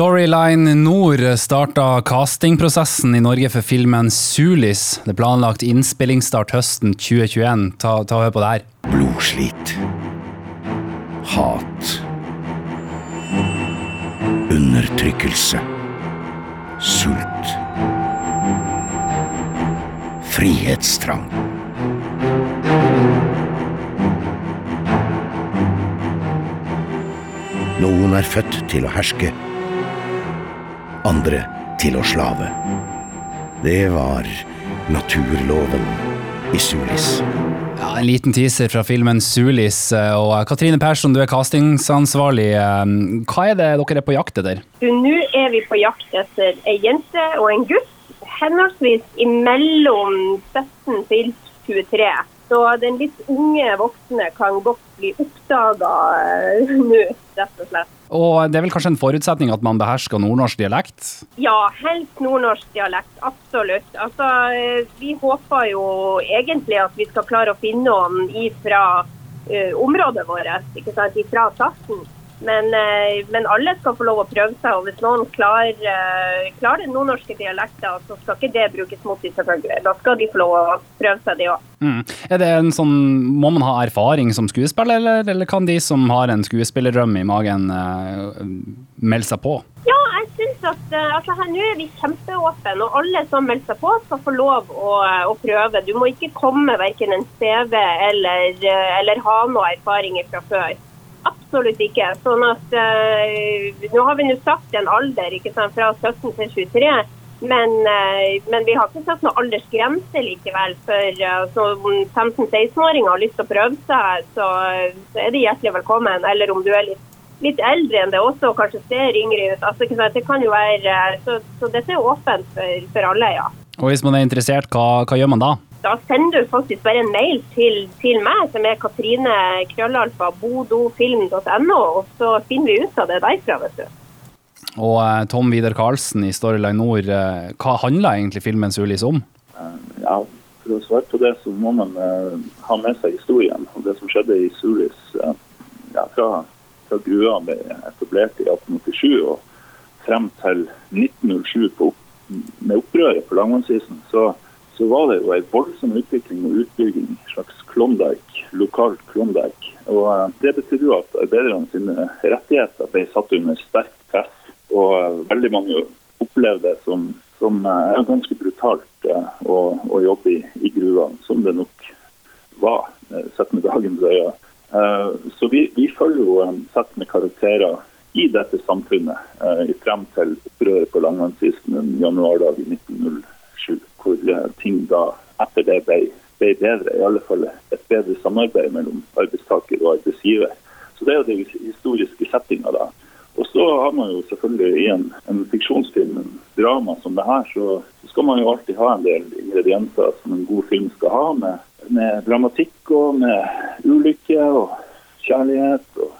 Storyline Nord starta castingprosessen i Norge for filmen Sulis. Det er planlagt innspillingsstart høsten 2021. Ta, ta og Hør på det her. Blodslit. Hat. Undertrykkelse. Sult. Frihetstrang. Noen er født til å herske, andre til å slave. Det var naturloven i Sulis. Ja, en liten teaser fra filmen Sulis. Og Katrine Persson, du er castingsansvarlig. Hva er det dere er på jakt etter? Nå er vi på jakt etter ei jente og en gutt. Henholdsvis imellom 17 til 23. Så den litt unge voksne kan godt bli oppdaga nå, rett og slett. Og det er vel kanskje en forutsetning at man behersker nordnorsk dialekt? Ja, helst nordnorsk dialekt. Absolutt. Altså, vi håper jo egentlig at vi skal klare å finne noen ifra uh, området vårt, ikke sant, ifra Salten. Men, uh, men, alle skal få lov å prøve seg, og hvis noen klarer, uh, klarer den nordnorske dialekten, så skal ikke det brukes mot dem, selvfølgelig. Da skal de få lov å prøve seg, det òg. Mm. Er det en sånn, Må man ha erfaring som skuespiller, eller, eller kan de som har en skuespillerdrøm i magen, melde seg på? Ja, jeg synes at altså, her nå er vi kjempeåpne, og alle som melder seg på, skal få lov å, å prøve. Du må ikke komme verken en CV eller, eller ha noe erfaring fra før. Absolutt ikke. Sånn at uh, Nå har vi nå sagt en alder ikke sant, fra 17 til 23. Men, uh, men vi har ikke satt noen aldersgrense likevel. For uh, om 15-16-åringer har lyst til å prøve seg, så, så, er de hjertelig velkommen. Eller om du er litt, litt eldre enn det også, og kanskje ser yngre ut. Altså, det kan jo være, så, så dette er åpent for, for alle, ja. Og hvis man er interessert, hva, hva gjør man da? Da sender du faktisk bare en mail til, til meg, som er Katrine krøllalfa bodofilm.no, og så finner vi ut av det derfra, vet du. Og uh, Tom Vidar Karlsen i Storyline Nord, uh, hva handler egentlig filmens ulys om? Uh, ja, For å svare på det, så må man ha med seg historien. og Det som skjedde i Sulis ja, fra, fra grua ble etablert i 1887 og frem til 1907 på, med opprøret på langvannsisen. så så var det jo en voldsom utvikling og utbygging, en slags Klondyke, lokalt Klondyke. Og eh, Det betydde jo at arbeiderne sine rettigheter ble satt under sterkt press. Og eh, veldig mange opplevde det som, som eh, ganske brutalt å, å jobbe i, i gruvene, som det nok var, sett med dagens øyne. Så vi, vi følger jo sett med karakterer i dette samfunnet frem til opprøret på langlandskysten en januardag i 1907 hvor ting da etter det ble, ble, bedre. I alle fall et bedre samarbeid mellom arbeidstaker og arbeidsgiver. Så Det er jo den historiske settinga. Og så har man jo selvfølgelig i en, en fiksjonsfilm, en drama som det her, så, skal man jo alltid ha en del ingredienser som en god film skal ha, med, med dramatikk og med ulykke og kjærlighet og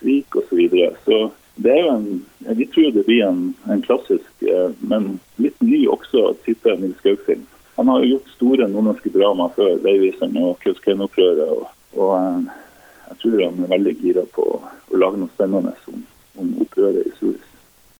svik osv. Så, videre. så det er jo en, Vi tror det blir en, en klassisk, eh, men litt ny også type Nils Gaug-film. Han har jo gjort store nordnorske dramaer før, 'Veiviseren' og 'Kautokeino-opprøret'. Og, og, eh, jeg tror han er veldig gira på å, lage noe spennende om, om opprøret i Suris.